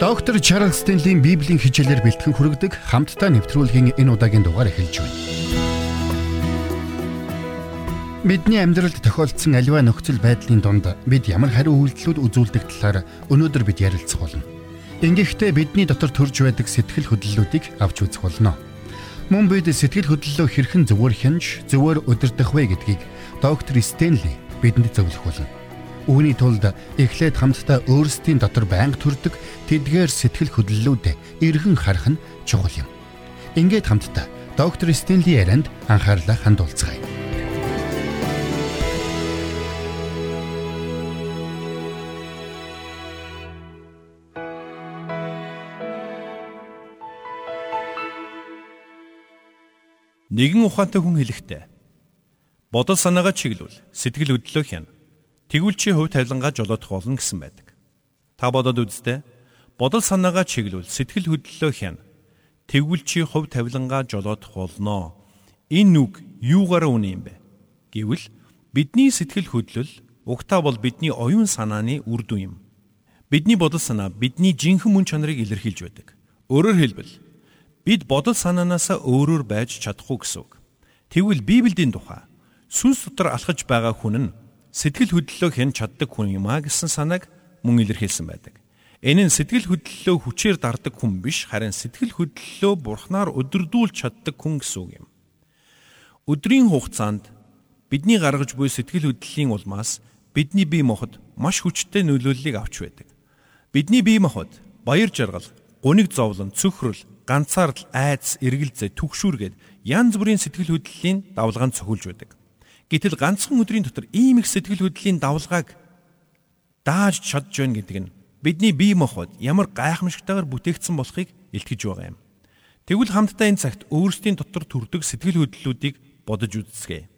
Доктор Чарлз Стенлийн Библийн хичээлээр бэлтгэн хүргэдэг хамтдаа нэвтрүүлгийн энэ удаагийн дугаар эхэлж байна. Бидний амьдралд тохиолдсон аливаа нөхцөл байдлын донд бид ямар хариу үйлдэлүүд үзүүлдэг талаар өнөөдөр бид ярилцах болно. Ингэхдээ бидний дотор төрж байдаг сэтгэл хөдлөлүүдийг авч үзэх болно. Мөн бид сэтгэл хөдлөлөө хэрхэн зөвөр хянж, зөвөр удирдах вэ гэдгийг доктор Стенли бидэнд зөвлөх болно. Үүний тулд эхлээд хамтдаа өөрсдийн дотор байнга төрдөг тэдгээр сэтгэл хөдлөлүүд эргэн харах нь чухал юм. Ингээд хамтдаа доктор Стенли ярианд анхаарлаа хандуулцгаая. Нэгэн ухаантай хүн хэлэхдээ бодол санаагаа чиглүүл сэтгэл хөдлөлөө хянаа Тэгвэл чи хувь тавилангаа жолоодох болно гэсэн байдаг. Та бодоод үзтээ. Бодол санаагаа чиглүүл сэтгэл хөдлөлөө хяна. Тэгвэл чи хувь тавилангаа жолоодох болно. Энэ үг юугаар үнэ юм бэ? Гэвэл бидний сэтгэл хөдлөл угтаа бол бидний оюун санааны үр дүн юм. Бидний бодол санаа бидний жинхэнэ мөн чанарыг илэрхийлж байдаг. Өөрөөр хэлбэл бид бодол санаанаасаа өөрөөр байж чадахгүй гэсэн үг. Тэгвэл Библийн тухай сүнс дотор алхаж байгаа хүн нь сэтгэл хөдлөлөө хэн чаддаг хүн юм а гэсэн санааг мөн илэрхийлсэн байдаг. Энэ нь сэтгэл хөдлөлөө хүчээр дардаг хүн биш харин сэтгэл хөдлөлөө бурхнаар өдөрдүүлж чаддаг хүн гэсэн үг юм. Өдрийн хугацаанд бидний гаргаж буй сэтгэл хөдлөлийн улмаас бидний бие махбод маш хүчтэй нөлөөллийг авч байдаг. Бидний бие махбод баяр жаргал, гуниг зовлон, цөхрөл, ганцаардал, айдас, эргэлзээ, түгшүүргээд янз бүрийн сэтгэл хөдлөлийн давлгаанд цохилж байдаг. Гэтэл ганцхан өдрийн дотор ийм их сэтгэл хөдлөлийн давлгааг дааж чадж байна гэдэг нь бидний бие махбод ямар гайхамшигтайгаар бүтээгдсэн болохыг илтгэж байгаа юм. Тэгвэл хамтдаа энэ цагт өөрсдийн дотор төрдөг сэтгэл хөдлөлүүдийг бодож үзсгээ.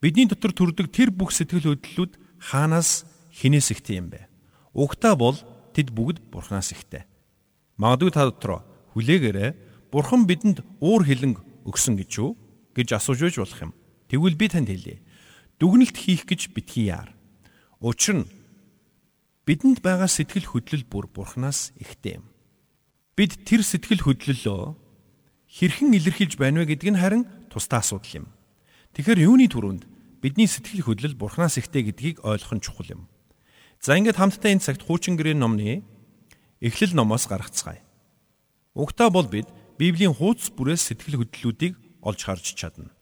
Бидний дотор төрдөг тэр бүх сэтгэл хөдлөлүүд хаанаас хинээс ихтэй юм бэ? Угтаа бол тэд бүгд бурхнаас ихтэй. Магадгүй та дотроо хүлээгээрээ бурхан бидэнд уур хилэнг өгсөн гэж юу гэж асууж байж болох юм. Тэгвэл би танд хэлье дүгнэлт хийх гэж битгий яар. Учир нь бидэнд байгаа сэтгэл хөдлөл бүр бурхнаас ихтэй юм. Бид тэр сэтгэл хөдлөлөө хэрхэн илэрхийлж байна вэ гэдг нь харин тусдаа асуудал юм. Тэгэхээр юуны түрүүнд бидний сэтгэл хөдлөл бурхнаас ихтэй гэдгийг ойлгох нь чухал юм. За ингээд хамтдаа энэ цагт хуучин гэрээ номны эхлэл номоос гаргацгаая. Угтаа бол бид Библийн хуудас бүрээс сэтгэл хөдлөлүүдийг олж харж чадна.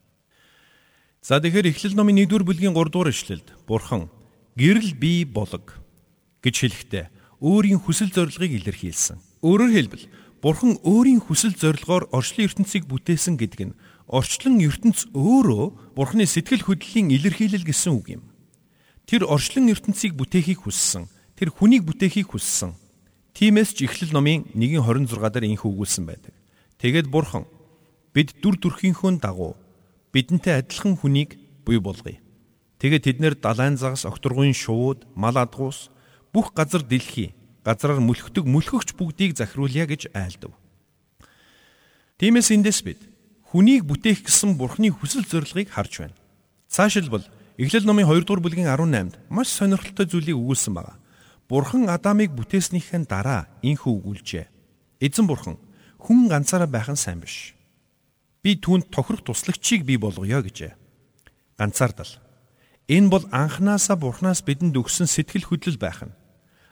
За тэгэхээр Эхлэл номын 1-р бүлгийн 3-р эшлэлд Бурхан гэрэл бий болог гэж хэлэхдээ өөрийн хүсэл зорилгыг илэрхийлсэн. Өөрөөр хэлбэл Бурхан өөрийн хүсэл зорилгоор орчлон ертөнцийг бүтээсэн гэдэг нь орчлон ертөнц өөрөө Бурханы сэтгэл хөдлөлийн илэрхийлэл гэсэн үг юм. Тэр орчлон ертөнцийг бүтээхийг хүссэн. Тэр хүнийг бүтээхийг хүссэн. Тиймээс ч Эхлэл номын 1:26 дээр инх өгүүлсэн байдаг. Тэгээд Бурхан бид дүр төрхийнхөө дагуу бидэнтэй адилхан хүнийг буй болгоё. Тэгээд тэд нэр далайн загас окторгуйн шууд, мал адгуус бүх газар дэлхий газраар мөлхдөг мөлхөгч бүгдийг захируулъя гэж айлдав. Тиймээс эндээс бид хүнийг бүтээх гэсэн Бурхны хүсэл зорилгыг харж байна. Цаашилбал Эхлэл номын 2 дугаар бүлгийн 18-д маш сонирхолтой зүйлийг өгүүлсэн байна. Бурхан Адамыг бүтээснийхэн дараа инхүү өгүүлжээ. Эзэн Бурхан хүн ганцаараа байх нь сайн биш би түүнд тохирох туслагчийг бий болгоё гэжээ. Ганцаардал. Энэ бол анханасаа Бурханаас бидэнд өгсөн сэтгэл хөдлөл байх нь.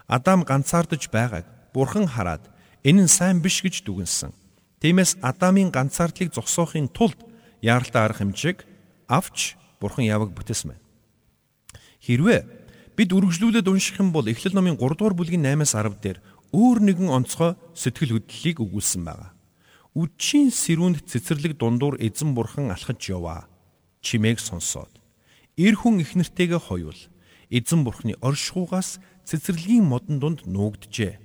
Адам ганцаардаж байгааг Бурхан хараад энэ нь сайн биш гэж дүгнсэн. Тиймээс Адамын ганцаардлыг зогсоохын тулд яаралтай арга хэмжээг авч Бурхан яваг бүтээсэн байна. Хэрвээ бид үргэлжлүүлээд унших юм бол Эхлэл номын 3 дугаар бүлгийн 8-аас 10 дээр өөр нэгэн онцгой сэтгэл хөдлөлийг өгүүлсэн байна. Үдшийн сэрүүнд цэцэрлэг дундуур эзэн бурхан алхаж яваа. Чимээг сонсоод эр хүн их нэртэйгээ хоёул эзэн бурханы оршихугаас цэцэрлэгийн модон дунд нуугджээ.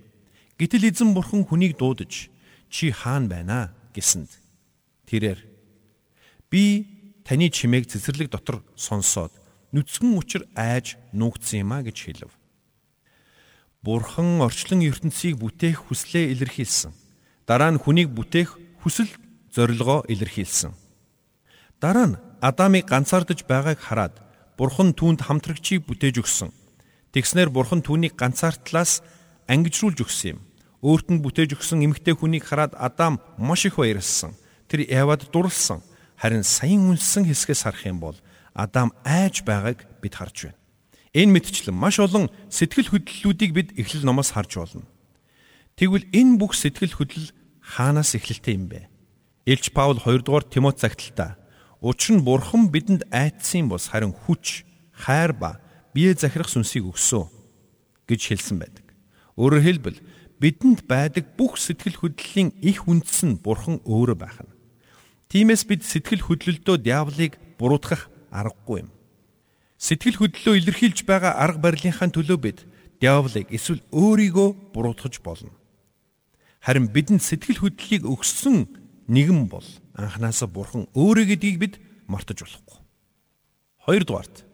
Гэтэл эзэн бурхан хүнийг дуудаж чи хаана байна гэсэнд тэрээр би таны чимээг цэцэрлэг дотор сонсоод нүцгэн учир айж нуугдсан юм а гэж хэлв. Бурхан орчлон ертөнцийг бүтээх хүслээ илэрхийлсэн. Дараа нь хүнийг бүтээх хүсэл зорилгоо илэрхийлсэн. Дараа нь Адамыг ганцаардаж байгааг хараад Бурхан түүнд хамтрагчийг бүтээж өгсөн. Тэгснэр Бурхан түүнийг ганцаардлаас ангижруулж өгсөн юм. Өөрт нь бүтээж өгсөн эмэгтэй хүнийг хараад Адам маш их баярлсан. Тэр Евад дурлсан. Харин саяын үнсэн хэсгээс харах юм бол Адам айж байгааг бид харж байна. Энэ мэдчлэн маш олон сэтгэл хөдлөлүүдийг бид Эхлэл номоос харж болно. Тэгвэл энэ бүх сэтгэл хөдлөл хаанаас эхэлтэй юм бэ? Илч Паул 2 дугаар Тимот загталтаа учир нь бурхан бидэнд айдсан бос харин хүч, хайр ба бие захирах сүнсийг өгсөө гэж хэлсэн байдаг. Өөрөөр хэлбэл бидэнд байдаг бүх сэтгэл хөдлөлийн их үндэс нь бурхан өөрөө байх нь. Тиймээс бид сэтгэл хөдлөлдөө диаволыг буруутгах аргагүй юм. Сэтгэл хөдлөлөө илэрхийлж байгаа арга барилынхаа төлөө бид диаволыг эсвэл өөрийгөө буруутгаж болно. Харин бидэнд сэтгэл хөдлөлийг өгсөн нэгэн бол анханасаа бурхан өөрөө гэдгийг бид мартаж болохгүй. Хоёрдугаарт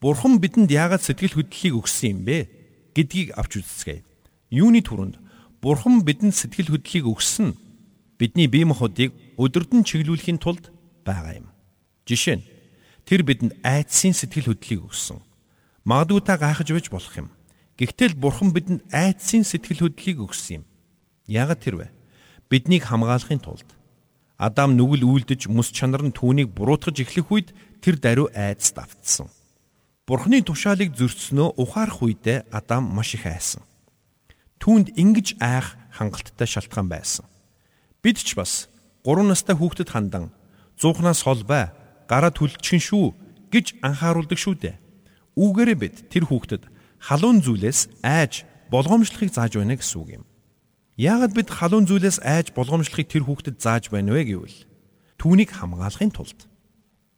бурхан бидэнд яагаад сэтгэл хөдлөлийг өгсөн юм бэ гэдгийг авч үзцгээе. Юуны түрүүнд Бурхан бидэнд сэтгэл хөдлөлийг өгсөн бидний бие махбодыг өдөрдөн чиглүүлэхийн тулд байгаа юм. Жишээ нь тэр бидэнд айдсын сэтгэл хөдлөлийг өгсөн. Магадгүй та гайхаж байж болох юм. Гэхдээ л Бурхан бидэнд айдсын сэтгэл хөдлөлийг өгсөн юм. Яагаад тэр вэ? Биднийг хамгаалахын тулд Адам нүгэл үйлдэж мөс чанар нь түүнийг буруутгаж эхлэх үед тэр даруй айдас давтсан. Бурхны тушаалыг зөрчснөө ухаарах үедээ Адам маш их айсан түүнд ингэж айх хангалттай шалтгаан байсан. Бид ч бас 3 настай хүүхдэд хандан зуухнаас хол бай, гараа түлчгэн шүү гэж анхааруулдаг шүү дээ. Үүгээрээ бид тэр хүүхдэд халуун зүйлээс айж болгоомжлохыг зааж байна гэсэн үг юм. Яагаад бид халуун зүйлээс айж болгоомжлохыг тэр хүүхдэд зааж байна вэ гэвэл түүнийг хамгаалахын тулд.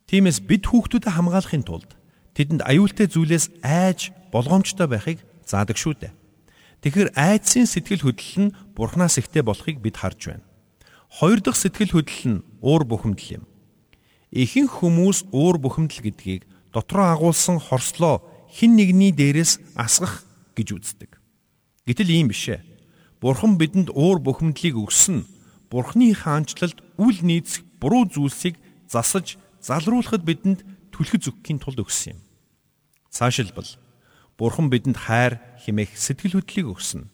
Тиймээс бид хүүхдүүдэд хамгаалахын тулд тэдэнд аюултай зүйлээс айж болгоомжтой байхыг заадаг шүү дээ. Тэгэхээр айдсын сэтгэл хөдлөл нь бурхнаас ихтэй болохыг бид харж байна. Хоёр дахь сэтгэл хөдлөл нь уур бухимдал юм. Ихэнх хүмүүс уур бухимдал гэдгийг дотроо агуулсан хорслоо хин нэгний дээрээс асгах гэж үздэг. Гэтэл ийм биш ээ. Бурхан бидэнд уур бухимдлыг өгсөн Бурхны хаанчлалд үл нийцэх буруу зүйлсийг засаж залруулахад бидэнд түлхэж өгөхийн тулд өгсөн юм. Цаашилбал Бурхан бидэнд хайр химэх сэтгэл хөдлөлийг өгсөн.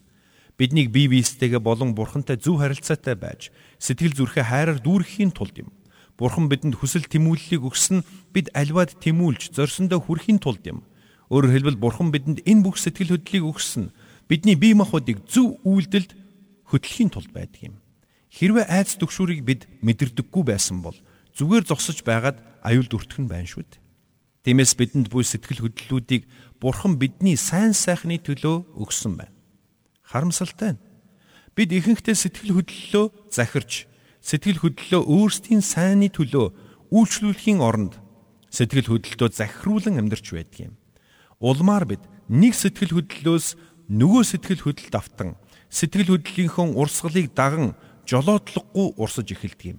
Биднийг бие биестэйгээ болон Бурхантай зөв харилцаатай байж сэтгэл зүрхээ хайраар дүүрэхийн тулд юм. Бурхан бидэнд хүсэл тэмүүллийг өгсөн бид альваад тэмүүлж зорьсондоо хүрэхийн тулд юм. Өөрөөр хэлбэл Бурхан бидэнд энэ бүх сэтгэл хөдлөлийг өгсөн бидний бие махбодыг зөв үйлдэлд хөтлөхийн тулд байдаг юм. Хэрвээ айц төгшүүрийг бид мэдэрдэггүй байсан бол зүгээр зогсож байгаад аюулд өртгөн байна шүү дээ. Тиймээс бидэнд буй сэтгэл хөдлөлүүдийг Бурхан бидний сайн сайхны төлөө өгсөн байна. Харамсалтай нь бид ихэнхдээ сэтгэл хөдлөлөө захирч сэтгэл хөдлөлөө өөрсдийн сайнны төлөө үйлчлүүлэхийн оронд сэтгэл хөдлөлтөө захируулан амьдарч байдаг юм. Улмаар бид нэг сэтгэл хөдлөлөөс нөгөө сэтгэл хөдлөлт автан сэтгэл хөдлөлийнхөө урсгалыг даган жолоодлогогүй урсаж эхэлдэг юм.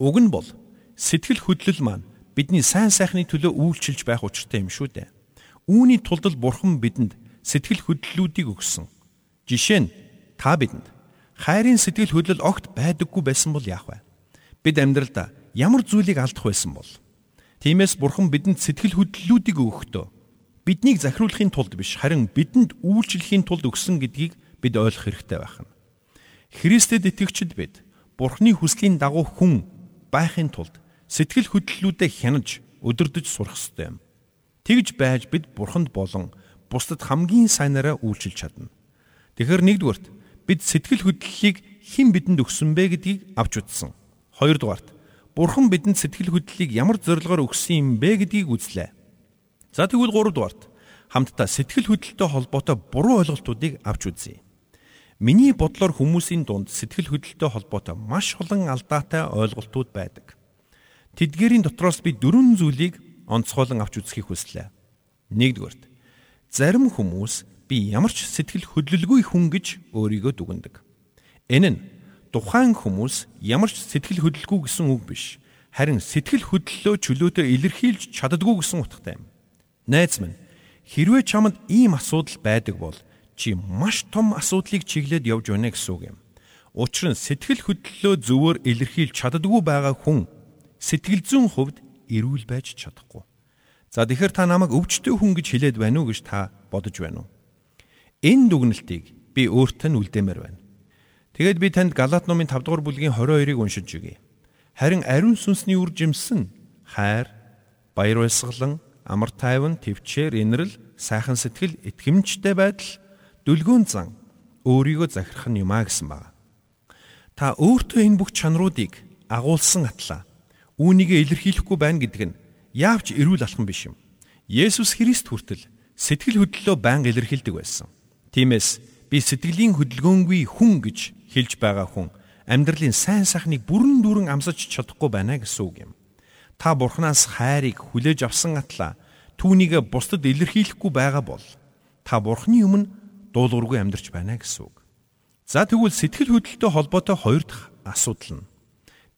Уг нь бол сэтгэл хөдлөл маань бидний сайн сайхны төлөө үйлчилж байх учиртай юм шүү дээ. Үүний тулд Бурхан бидэнд сэтгэл хөдлөлүүдийг өгсөн. Жишээ нь та бидэнд хайрын сэтгэл хөдлөл огт байдаггүй байсан бол яах вэ? Бид амьдралдаа ямар зүйлийг алдах байсан бол? Тиймээс Бурхан бидэнд сэтгэл хөдлөлүүдийг өгөхдөө биднийг захируулахын тулд биш харин бидэнд үйлчлэхийн тулд өгсөн гэдгийг бид ойлгох хэрэгтэй байна. Христэд итгэгчид бид Бурханы хүслийн дагуу хүн байхын тулд сэтгэл хөдлөлүүдэд хянаж өдөрдөж сурах ёстой юм. Тэгж байж бид бурханд болон бусдад хамгийн сайнараа үйлчилж чадна. Тэгэхээр нэгдүгürt бид сэтгэл хөдлөлийг хэн бидэнд өгсөн бэ гэдгийг авч үзсэн. Хоёрдугаарт бурхан бидэнд сэтгэл хөдлөлийг ямар зорилгоор өгсөн юм бэ гэдгийг үзлээ. За тэгвэл гуравдугаарт хамтдаа сэтгэл хөдлөлтөй холбоотой буруу ойлголтуудыг авч үзье. Миний бодлоор хүмүүсийн дунд сэтгэл хөдлөлтөй холбоотой маш олон алдаатай ойлголтууд байдаг. Тэдгээрийн дотроос би дөрвөн зүйлийг онцгойлон авч үзхийг хүслээ. Нэгдүгээрт зарим хүмүүс би ямар ч сэтгэл хөдлөлгүй хүн гэж өөрийгөө дүгнэдэг. Энэ нь тухайн хүмүүс ямар ч сэтгэл хөдлөлгүй гэсэн үг биш. Харин сэтгэл хөдлөлөө чөлөөтэй илэрхийлж чаддгүй гэсэн утгатай юм. Найз минь, хэрвээ чамд ийм асуудал байдаг бол чи маш том асуудлыг чиглээд явж байна гэсэн үг юм. Учир нь сэтгэл хөдлөлөө зөвөр илэрхийлж чаддгүй байгаа хүн сэтгэл зүйн хувьд эрүүл байж чадахгүй. За тэгэхээр та намайг өвчтөе хүн гэж хэлээд байна уу гэж та бодож байна уу? Энэ дүгнэлтийг би өөртөө нь үлдээмээр байна. Тэгээд би танд Галат номын 5 дугаар бүлгийн 22-ыг уншиж өгье. Харин ариун сүнсний үр жимсэн хайр, баяр баясгалан, амар тайван, төвчээр, инрэл, сайхан сэтгэл, итгэмжтэй байдал, дүлгөөн зан өөрийгөө захирах нь юмаа гэсэн байна. Та өөртөө энэ бүх чанаруудыг агуулсан атлаа. Үүнийгээ илэрхийлэхгүй байна гэдэг нь яавч эрүүл алхам биш юм. Есүс Христ хүртэл сэтгэл хөдлөлөө байнга илэрхийлдэг байсан. Тиймээс би сэтгэлийн хөдөлгөөнгүй хүн гэж хэлж байгаа хүн амьдралын сайн сайхныг бүрэн дүүрэн амсаж чадахгүй байна гэсэн үг юм. Та Бурханаас хайрыг хүлээж авсан атлаа түүнийг бусдад илэрхийлэхгүй байгаа бол та Бурханы өмнө дуулуургүй амьдарч байна гэсэн үг. За тэгвэл сэтгэл хөдлөлтөй холбоотой хоёр дахь асуудал нь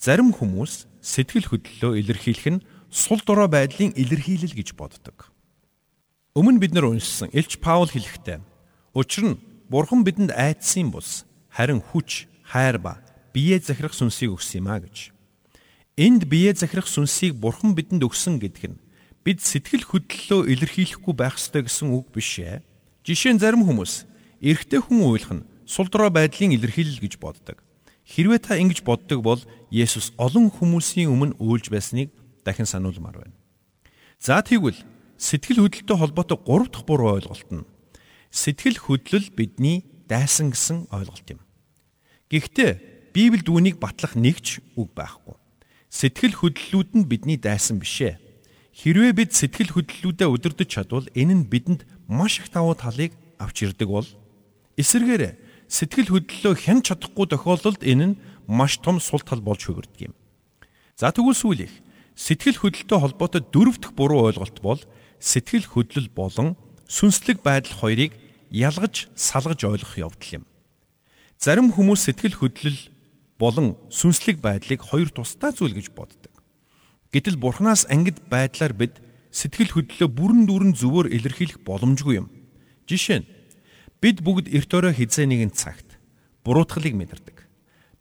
зарим хүмүүс сэтгэл хөдлөлөө илэрхийлэх нь сул дорой байдлын илэрхийлэл гэж боддог. Өмнө бид нар уншсан Илч Паул хэлэхдээ учир нь Бурхан бидэнд айдсан бус харин хүч, хайр ба бие захирах сүнсийг өгсөн юм а гэж. Энд бие захирах сүнсийг Бурхан бидэнд өгсөн гэдэг нь бид сэтгэл хөдлөлөө илэрхийлэхгүй байх ёстой гэсэн үг биш ээ. Жишээ нь зарим хүмүүс эрэгтэй хүн уйлах нь сул дорой байдлын илэрхийлэл гэж боддог. Хэрвээ та ингэж боддог бол Есүс олон хүмүүсийн өмнө үйлж байсныг дахин сануулмаар байна. За тэгвэл сэтгэл хөдлөлтөй холбоотой 3 дахь буруу ойлголт нь сэтгэл хөдлөл бидний дайсан гэсэн ойлголт юм. Гэхдээ Библиэд үүнийг батлах нэг ч үг байхгүй. Сэтгэл хөдлөлүүд нь бидний дайсан бишээ. Хэрвээ бид сэтгэл хөдлөлүүдээ удирдах чадвал энэ нь бидэнд маш их давуу талыг авч ирдэг бол эсвэргээр сэтгэл хөдлөлөө хянч чадахгүй тохиолдолд энэ нь маш том сул тал болж хөвөрдөг юм. За тэгвэл сүүлих сэтгэл хөдлөлтөй холбоотой дөрөв дэх буруу ойлголт бол сэтгэл хөдлөл болон сүнслэг байдал хоёрыг ялгаж салгаж ойлгох явдал юм. Зарим хүмүүс сэтгэл хөдлөл болон сүнслэг байдлыг хоёр тусдаа зүйл гэж боддог. Гэтэл Бурханаас ангид байдлаар бид сэтгэл хөдлөлөө бүрэн дүүрэн зөвөр илэрхийлэх боломжгүй юм. Жишээ нь бид бүгд эрт өрөө хизээ нэгэн цагт буруутгалыг мэдэрдэг.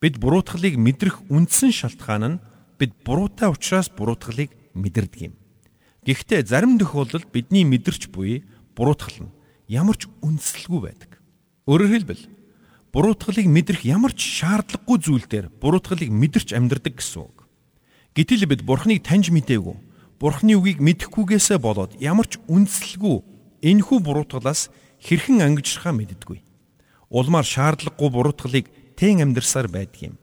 Бид буруутгалыг мэдрэх үндсэн шалтгаан нь бид буруутай учраас буруутгалыг мэдэрдэг юм. Гэхдээ зарим тохиолдолд бидний мэдэрч буй буруутгал нь ямар ч үндсэлгүй байдаг. Өөрөөр хэлбэл буруутгалыг мэдрэх ямар ч шаардлагагүй зүйл дээр буруутгалыг мэдэрч амьдрдаг гэсэн үг. Гэтэл бид Бурхныг таньж мэдээгүй, Бурхны үгийг мэдэхгүйгээсээ болоод ямар ч үндсэлгүй энэхүү буруутгалаас хэрхэн ангижрахаа мэддэггүй. Улмаар шаардлагагүй буруутгалыг тэн амьдрсаар байдаг юм.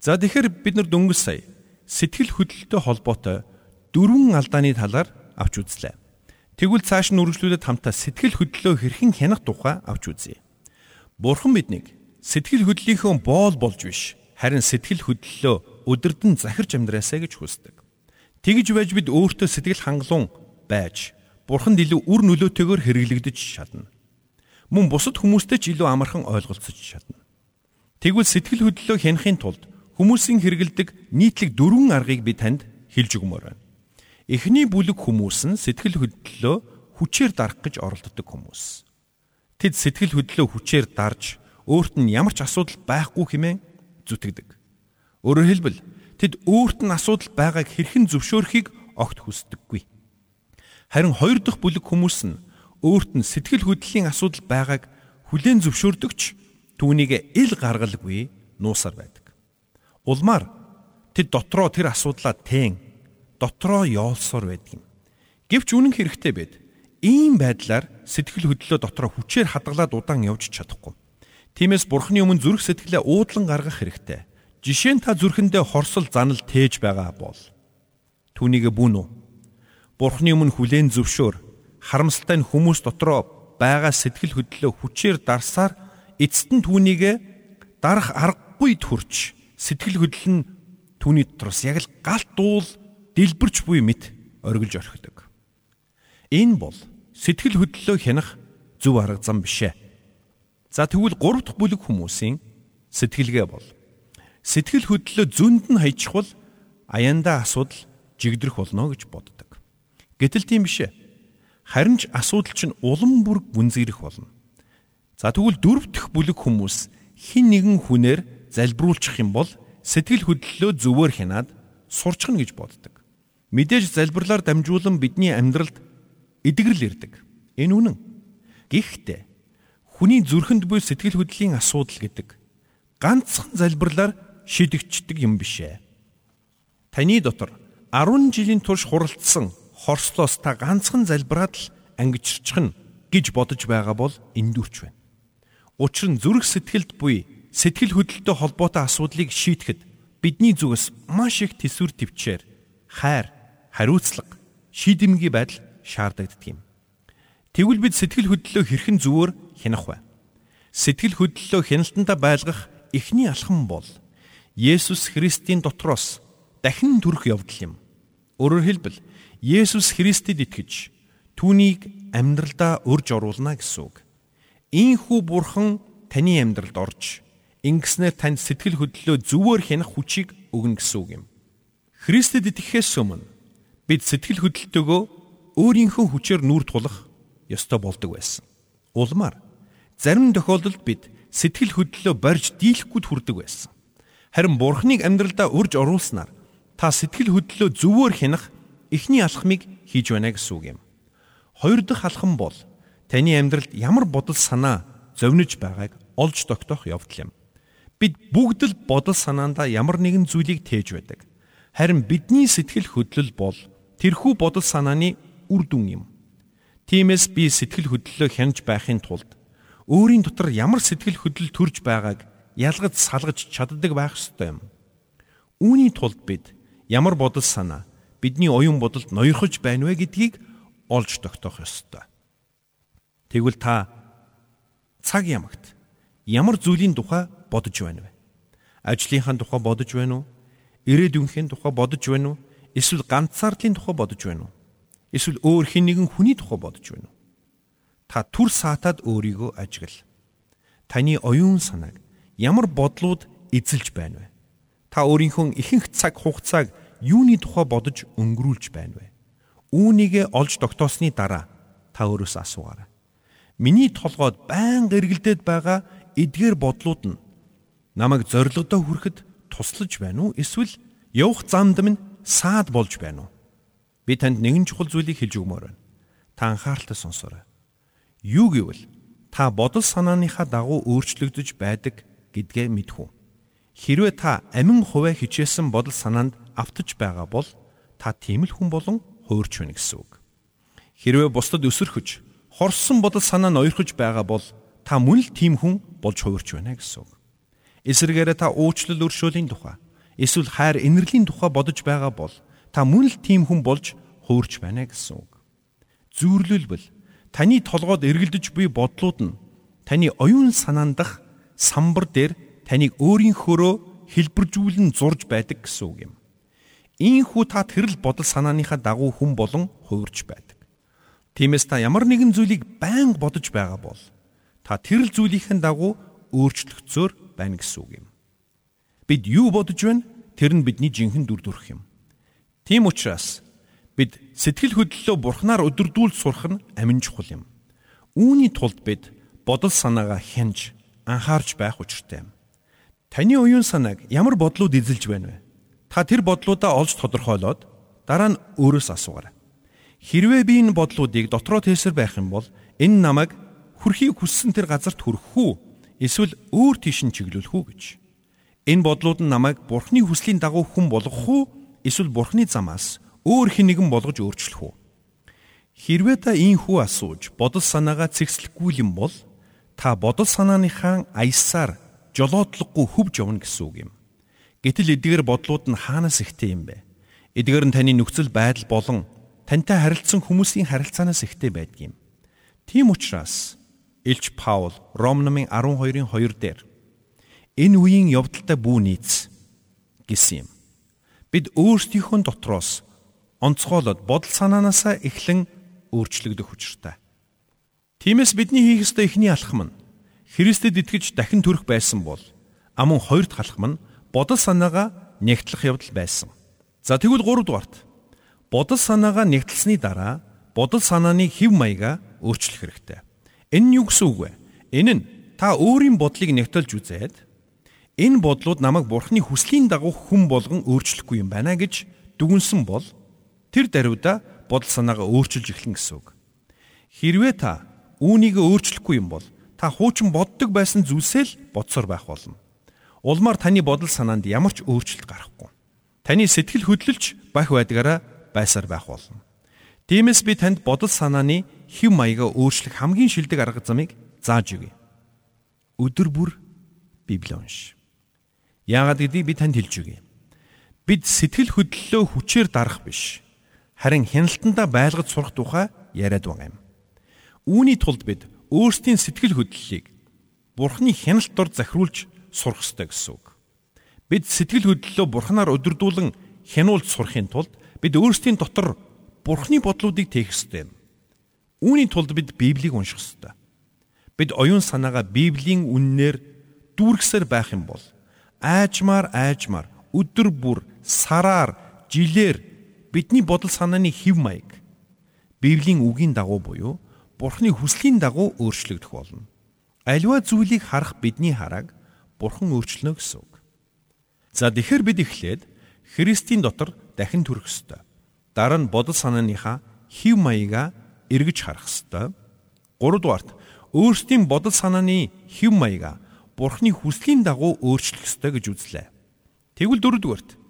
За тэгэхээр бид нар дөнгөж сая сэтгэл хөдлөлтөй холбоотой дөрвөн алдааны талаар авч үзлээ. Тэгвэл цааш нь үргэлжлүүлээд хамтаа сэтгэл хөдлөлөө хэрхэн хянах тухай авч үзье. Бурхан биднийг сэтгэл хөдлөлийнхөө боол болж биш харин сэтгэл хөдлөлөө өдөрдөн захирч амьдраасаа гэж хүсдэг. Тэгж байж бид өөртөө сэтгэл хангалуун байж Бурханд илүү үр нөлөөтэйгээр хэрэглэгдэж чадна. Мөн бусад хүмүүстэй ч илүү амархан ойлголцож чадна. Тэгвэл сэтгэл хөдлөлөө хянахын тулд хүмүүсийн хэрэгэлдэг нийтлэг дөрвөн аргыг би танд хэлж өгмөр байна. Эхний бүлэг хүмүүс нь сэтгэл хөдлөлөө хүчээр дарах гэж оролддог хүмүүс. Тэд сэтгэл хөдлөлөө хүчээр дарж өөрт нь ямар ч асуудал байхгүй хэмээн зүтгэдэг. Өөрөөр хэлбэл тэд өөрт нь асуудал байгааг хэрхэн зөвшөөрөхийг огт хүсдэггүй. Харин хоёр дахь бүлэг хүмүүс нь өөрт нь сэтгэл хөдлөлийн асуудал байгааг хүлээн зөвшөөрдөгч түүнийг ил гаргалгүй нуусаар байдаг. Улмаар тэд дотроо тэр асуудлаа тэн дотроо yoolсоор байдаг юм. Гэвч үнэн хэрэгтээ байд ийм байдлаар сэтгэл хөдлөлөө дотроо хүчээр хадгалаад удаан явж чадахгүй. Тиймээс Бурхны өмнө зүрх сэтгэлээ уудлан гаргах хэрэгтэй. Жишээ нь та зүрхэндээ хорсол занал тээж байгаа бол түүнийг бүнү. Бурхны өмнө хүлээн зөвшөөр харамсалтай нь хүмүүс дотроо байгаа сэтгэл хөдлөлөө хүчээр дарсаар эцэст нь түүнийг дарах аргагүй төрч сэтгэл хөдлөл нь түүний дотроос яг л галт дуул дэлбэрч буй мэт оргилж орхидог. Энэ бол сэтгэл хөдлөлөө хянах зөв арга зам бишээ. За тэгвэл 3 дахь бүлэг хүмүүсийн сэтгэлгээ бол сэтгэл хөдлөлөө зөнд нь хаячихвал аяндаа асуудал жигдрэх болно гэж боддог. Гэтэл тийм бишээ. Харин ч асуудал чинь улам бүр гүнзгийрэх болно. За тэгвэл дөрөв дэх бүлэг хүмүүс хин нэгэн хүнээр залбируулчих юм бол сэтгэл хөдлөлөө зөвөр хянаад сурчхна гэж боддог. Мэдээж залбирлаар дамжуулан бидний амьдралд эдгэрэл ирдэг. Энэ үнэн. Гэхдээ хүний зүрхэнд буй сэтгэл хөдлөлийн асуудал гэдэг ганцхан залбирлаар шийдэгчдэг юм бишээ. Таны дотор 10 жилийн турш хуралдсан хорслоос та ганцхан залбираад л ангижирчих нь гэж бодож байгаа бол эндүрч байна. Учир нь зүрх сэтгэлд буй сэтгэл хөдлөлтөй холбоотой асуудлыг шийдэхэд бидний зүгээс маш их төсвөр төвчээр хайр, хариуцлага, шийдэмгий байдал шаарддаг юм. Тэгвэл бид сэтгэл хөдлөлөө хэрхэн зөвөр хянах вэ? Сэтгэл хөдлөлөө хяналтандаа байлгах эхний алхам бол Есүс Христийн дотроос дахин төрөх явдал юм. Өөрөөр хэлбэл Есүс Христэд итгэж түүнийг амьдралдаа урьж оруулна гэсэн үг. Ийхүү бурхан таны амьдралд орж ингэснээр танд сэтгэл хөдлөлөө зөвөр хянах хүчийг өгнө гэсэн үг юм. Христэд итгэхээс өмнө бид сэтгэл хөдлөлтөөгөө өөрийнхөө хүчээр нүүр тулах ёстой болдог байсан. Улмаар зарим тохиолдолд бид сэтгэл хөдлөлөө барьж дийлэхгүй хүрдэг байсан. Харин Бурхныг амьдралдаа урьж оруулснаар та сэтгэл хөдлөлөө зөвөр хянах эхний алхмыг хийж байна гэсэн үг юм. Хоёр дахь алхам бол таны амьдралд ямар бодол санаа зовниж байгааг олж тогтоох явдал юм. Бид бүгд л бодол санаандаа ямар нэгэн зүйлийг тээж байдаг. Харин бидний сэтгэл хөдлөл бол тэрхүү бодол санааны үр дүн юм. Тиймээс би сэтгэл хөдлөлөө хянаж байхын тулд өөрийн дотор ямар сэтгэл хөдлөл төрж байгааг ялгаж салгаж чаддаг байх ёстой юм. Үүний тулд бид ямар бодол санаа бидний оюун бодолд ноёрхож байна вэ гэдгийг олж тогтоох ёстой. Тэгвэл та цаг ямагт ямар зүйлийн тухай бодож байна вэ? Ажлынхаа тухай бодож байна уу? Ирээдүйнхийн тухай бодож байна уу? Эсвэл ганцаардлын тухай бодож байна уу? Эсвэл өөр хэн нэгэн хүний тухай бодож байна уу? Та түр саатаад өөрийгөө ажигла. Таны оюун санааг ямар бодлууд эзэлж байна вэ? Та өөрийнхөө ихэнх цаг хугацааг юуны тухай бодож өнгөрүүлж байна вэ? Үүнийгээ олж тогтоосны дараа та өөрөөс асуугаарай. Миний толгойд байнга эргэлдээд байгаа эдгээр бодлууд нь намайг зоригдоо хүрэхэд туслаж байна уу? Эсвэл явах замд минь саад болж байна уу? Би танд нэгэн чухал зүйлийг хэлж өгмөр байна. Та анхааралтай сонсоорой. Юу гэвэл та бодол санааныхаа дагуу өөрчлөгдөж байдаг гэдгээ мэдхүү. Хэрвээ та амин хувиа хичээсэн бодол санаанд автаж байгаа бол та тийм л хүн болон хуурч байна гэсэн үг. Хэрвээ бусдад өсөрхөж, хорсон бодол санаа нь ойрхож байгаа бол та мөн л тийм хүн болж хуурч байна гэсэн үг. Эсвэргээрээ та уучлал өршөөлийн тухай, эсвэл хайр инэрлийн тухай бодож байгаа бол та мөн л тийм хүн болж хуурч байна гэсэн үг. Зүүрлүүлбэл таны толгойд эргэлдэж буй бодлууд нь таны оюун санаандах самбар дээр таныг өөрийнхөөрөө хэлбэржүүлэн зурж байдаг гэсэн үг юм. Ийхүү та тэрл бодол санааныхаа дагуу хүн болон хуурч байдаг. Тиймээс та ямар нэгэн зүйлийг байнга бодож байгаа бол та тэрл зүйлийнхэн дагуу өөрчлөгцөөр байна гэсэн үг юм. Бид юу бодож байна? Тэр нь бидний жинхэнэ дүр төрх юм. Тийм учраас бид сэтгэл хөдлөлөө бурхнаар өдөрдүүлж сурах нь амин чухал юм. Үүний тулд бид бодол санаагаа хянж анхаарч байх учиртай юм. Таны оюун санааг ямар бодлууд эзэлж байна вэ? Та тэр бодлуудаа олж тодорхойлоод дараа нь өөрөөс асуугаарай. Хэрвээ би энэ бодлуудыг дотроо тээсэр байх юм бол энэ намайг хүрхийг хүссэн тэр газарт хүрэх үү? Эсвэл өөр тийш нь чиглүүлэх үү гэж. Энэ бодлууд нь намайг бурхны хүслийн дагуу хүн болгох уу? Эсвэл бурхны замаас өөр хэн нэгэн болгож өөрчлөх үү? Хэрвээ та ийхүү асууж бодол санаагаа цэгцлэхгүй юм бол та бодол санааныхаа аясаар жолоодлогогүй хөвж явна гэсэн үг юм. Гэтэл эдгээр бодлууд нь хаанаас ихтэй юм бэ? Эдгээр нь таны нөхцөл байдал болон тантай харилцсан хүмүүсийн харилцаанаас ихтэй байдаг юм. Тийм учраас Илч Паул Ром номын 12-ын 2 дээр энэ үеийн явдалтай бүү нийц гэсэн юм. Бид өөрсдийнхөө дотроос онцгойлоод бодол санаанаасаа эхлэн өөрчлөгдөх учиртай. Тиймээс бидний хийх ёстой эхний алхам нь Христэд итгэж дахин төрөх байсан бол амун хоёр дахь алхам нь бодол санаагаа нэгтлэх явдал байсан. За тэгвэл 3 дугаарт бодол санаагаа нэгтлсэний дараа бодол санааны хэв маягаа өөрчлөх хэрэгтэй. Энэ нь юу гэсэн үг вэ? Энэ нь та өөрийн бодлыг нэгтэлж үзээд энэ бодлууд намайг бурхны хүслийн дагуу хүн болгон өөрчлөхгүй юм байна гэж дүгнсэн бол Тэр даруйда бодол санаагаа өөрчилж эхлэн гэсэн үг. Хэрвээ та үүнийг өөрчлөхгүй юм бол та хуучин боддог байсан зүйлсээ л бодсоор байх болно. Улмаар таны бодол санаанд ямар ч өөрчлөлт гарахгүй. Таны сэтгэл хөдлөлч бах байдгаараа байсаар байх болно. Тиймээс би танд бодол санааны хэв маягаа өөрчлөх хамгийн шилдэг арга замыг зааж өгье. Өдөр бүр Библи унш. Яагаад гэдгийг би танд хэлж өгье. Бид сэтгэл хөдлөлөө хүчээр дарах биш. Харин хяналтандаа байлгаж сурах тухай яриад байгаа юм. Үүний тулд бид өөрсдийн сэтгэл хөдлөлийг Бурхны хяналт дор захируулж сурах ёстой гэсэн үг. Бид сэтгэл хөдлөлөө бурхнаар өдөрдүүлэн хянуулж сурахын тулд бид өөрсдийн дотор бурхны бодлуудыг тээх ёстой юм. Үүний тулд бид Библийг унших ёстой. Бид оюун санаагаа Библийн үннээр дүүргэсээр байх юм бол айжмаар айжмаар өдөр бүр сараар жилээр бидний бодол санааны хэв маяг Библийн үгийн дагуу буюу Бурхны хүслийн дагуу өөрчлөгдөх болно. Аливаа зүйлийг харах бидний харааг Бурхан өөрчлөнө гэсэн үг. За тэгэхээр бид эхлээд Христийн дотор дахин төрөх ёстой. Дараа нь бодол санааныхаа хэв маягаа эргэж харах ёстой. Гуравдугаарт өөрсдийн бодол санааны хэв маягаа Бурхны хүслийн дагуу өөрчлөх ёстой гэж үзлээ. Тэгвэл дөрөвдүгээрт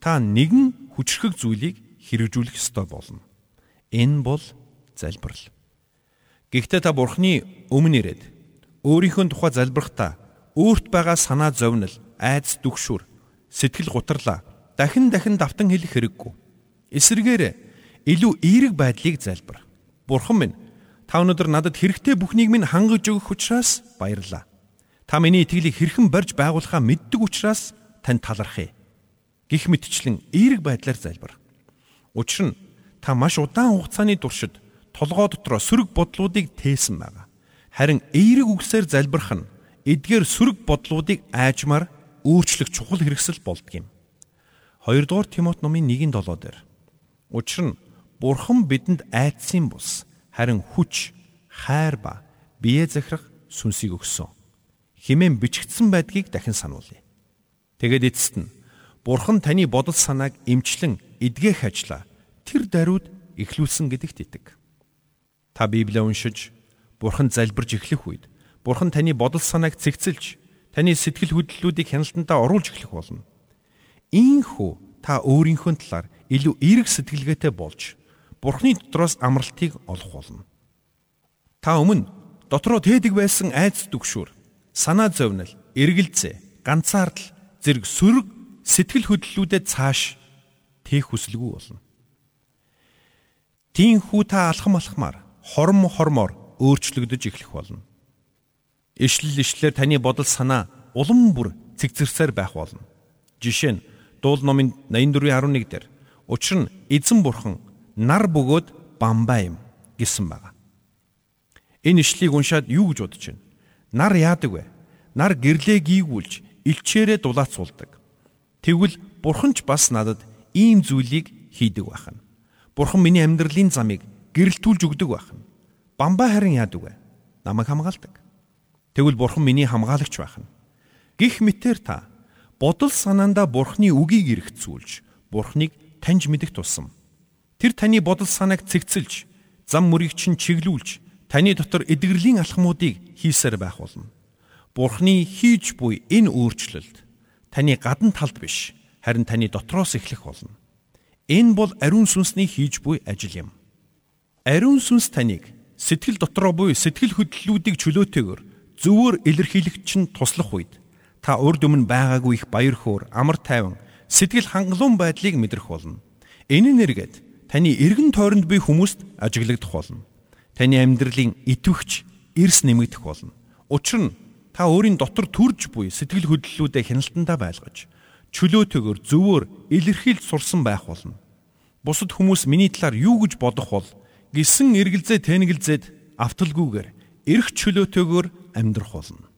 та нэгэн хүчрхэг зүйлийг хэрэгжүүлэх ёстой болно. Энэ бол залбирал. Гэхдээ та Бурхны өмнө ирээд өөрийнхөө тухай залбирахдаа өөрт байгаа санаа зовнил, айдас дүгшүр, сэтгэл гутралаа дахин дахин давтан хэлэх хэрэггүй. Эсвэргээр илүү эерэг байдлыг залбир. Бурхан минь та өнөөдөр надад хэрэгтэй бүхнийг минь хангаж өгөх учраас баярлалаа. Та миний итгэлийг хэрхэн барьж байгуулахаа мэддэг учраас танд талархъя. Гэх мэтчлэн эерэг байдлаар залбир. Учир нь та маш удаан хугацааны туршид толгой дотроо сөрөг бодлуудыг тээсэн байгаа. Харин эерэг үгсээр залбирх нь эдгээр сөрөг бодлуудыг айжмаар өөрчлөх чухал хэрэгсэл болдгийм. 2 дугаар Тимот номын 1-7 дээр. Учир нь Бурхан бидэнд айдсын бус харин хүч, хайр ба бие захирах сүнсийг өгсөн. Химэн бичигдсэн байдгийг дахин сануулъя. Тэгээд эцэст нь Бурхан таны бодол санааг эмчлэн эдгэх ажлаа тэр даруйд эхлүүлсэн гэдэгт итэг. Та Библийг уншиж Бурхан залбирж эхлэх үед Бурхан таны бодол санааг цэгцэлж, таны сэтгэл хөдлөлүүдийг хяналтандаа оруулж эхлэх болно. Ийхүү та өөрийнхөө талаар илүү эерэг сэтгэлгээтэй болж, Бурханы дотроос амралтыг олох болно. Та өмнө дотроо тээдэг байсан айц дүгшүр, санаа зовнил, эргэлзээ, ганцаардал зэрэг сөрөг сэтгэл хөдлөлүүдэд цааш тээх хүсэлгүй болно. Тинхүү та алхам алхмаар хорм хормоор өөрчлөгдөж эхлэх болно Ишлэл ишлэлээр таны бодол санаа улам бүр цэгцэрсээр байх болно. Жишээ нь Дуул номын 84:11 дээр учир нь эзэн бурхан нар бөгөөд бамбай юм гэсэн байна. Энэ ишлийг уншаад юу гэж бодож байна? Нар яадаг вэ? Нар гэрлээ гийгүүлж илчээрээ дулаацуулдаг. Тэгвэл бурхан ч бас надад ийм зүйлийг хийдэг байхна. Бурхан миний амьдралын замыг гэрэлтүүлж өгдөг байхна. Бамбай харин яадаг вэ? Намайг хамгаалдаг. Тэгвэл бурхан миний хамгаалагч байх нь. Гих мэтэр та бодол санаандаа бурханы үгийг эргцүүлж, бурханыг таньж мэдэх тусам тэр таны бодол санааг цэгцэлж, зам мөрийг чинь чиглүүлж, таны дотор эдгэрлийн алхмуудыг хийсээр байх болно. Бурханы хийж буй энэ өөрчлөлт таны гадна талд биш, харин таны дотроос эхлэх болно. Энэ бол ариун сүнсний хийж буй ажил юм. Ариун сүнс таныг сэтгэл дотроо буй сэтгэл хөдлөлүүдийг чөлөөтэйгээр зөвөр илэрхийлэгч нь туслах үед та урд өмнө байгаагүй их баяр хөөр, амар тайван, сэтгэл хангалуун байдлыг мэдрэх болно. Энэ нэргээд таны эргэн тойронд буй хүмүүст ажиглагдах болно. Таны амьдралын итвэгч эрс нэмэгдэх болно. Учир нь та өөрийн дотор төрж буй сэтгэл хөдлөлүүдэд хяналтандаа байлгаж чөлөөтэйгээр зөвөр илэрхийлж сурсан байх болно. Бусад хүмүүс миний талаар юу гэж бодох бол гисэн эргэлзээ тэнэгэлзээд авталгүйгээр эрх чөлөөтэйгээр амьдрах болно.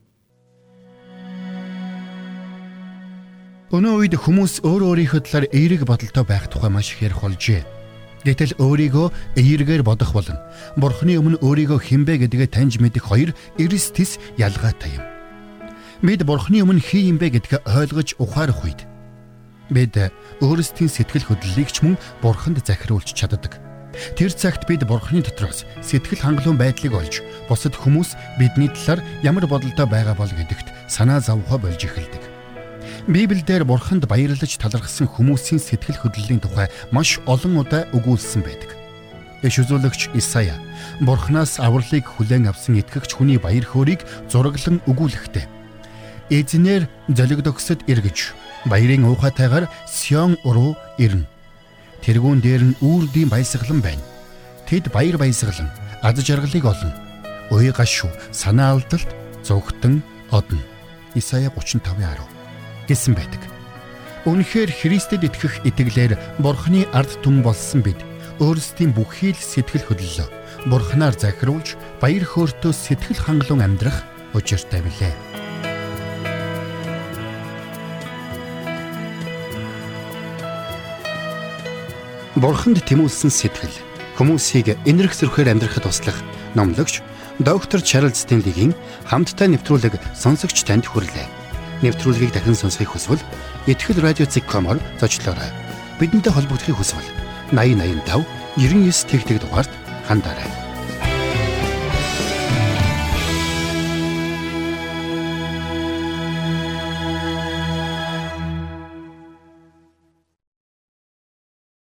Өнөө үед хүмүүс өөр өөрийнхөө талаар эерэг бодолтой байх тухай маш их ярих болжээ. Гэтэл өөрийгөө эергээр бодох болно. Бурхны өмнө өөрийгөө хинбэ гэдгээ таньж мэдэх хоёр эрс тис ялгаатай юм. Бид Бурхны өмнө хий юм бэ гэдгээ ойлгож ухаарах үед бид өөрсдийн сэтгэл хөдлөлийг ч мөн Бурханд захируулж чаддаг. Тэр цагт бид Бурхны дотроос сэтгэл хангалуун байдлыг олж бусад хүмүүс бидний талаар ямар бодолтой байгаа бол гэдэгт санаа зовхоо болж эхэлдэг. Библиэлд бурханд баярлаж талархсан хүмүүсийн сэтгэл хөдлөлийн тухай маш олон удаа өгүүлсэн байдаг. Иш үзүүлэгч Исая бурхнаас авралыг хүлээн авсан итгэгч хүний баяр хөөргийг зураглан өгүүлэхдээ эзнэр золигдогсод эргэж баярын уухайтайгаар Сион руу ирнэ. Тэргүүн дээр нь үүрдийн баясгалан байна. Тэд баяр баясгалан ад жаргалыг олно. Уй гашуу санаа алдалт зүгтэн одно. Исая 35:10 гэсэн байдаг. Үнэхээр Христэд итгэх итгэлээр Бурхны ард түмэн болсон бид өөрсдийн бүхий л сэтгэл хөдлөлөө Бурхнаар захируулж баяр хөөртөө сэтгэл хангалуун амьдрах учиртай билээ. Бурханд тэмүүлсэн сэтгэл хүмүүсийг энэрх зөрхөөр амьдрахад туслах номлогч доктор Чарлз Стенлигийн хамттай нэвтрүүлэг сонсогч танд хүрлээ нэвтрүүлгийг дахин сонсохыг хүсвэл ихтгэл радиоцик.com-оор зочлоорой. Бидэнтэй холбогдохыг хүсвэл 8085 99 тэгтэг дугаард хандаарай.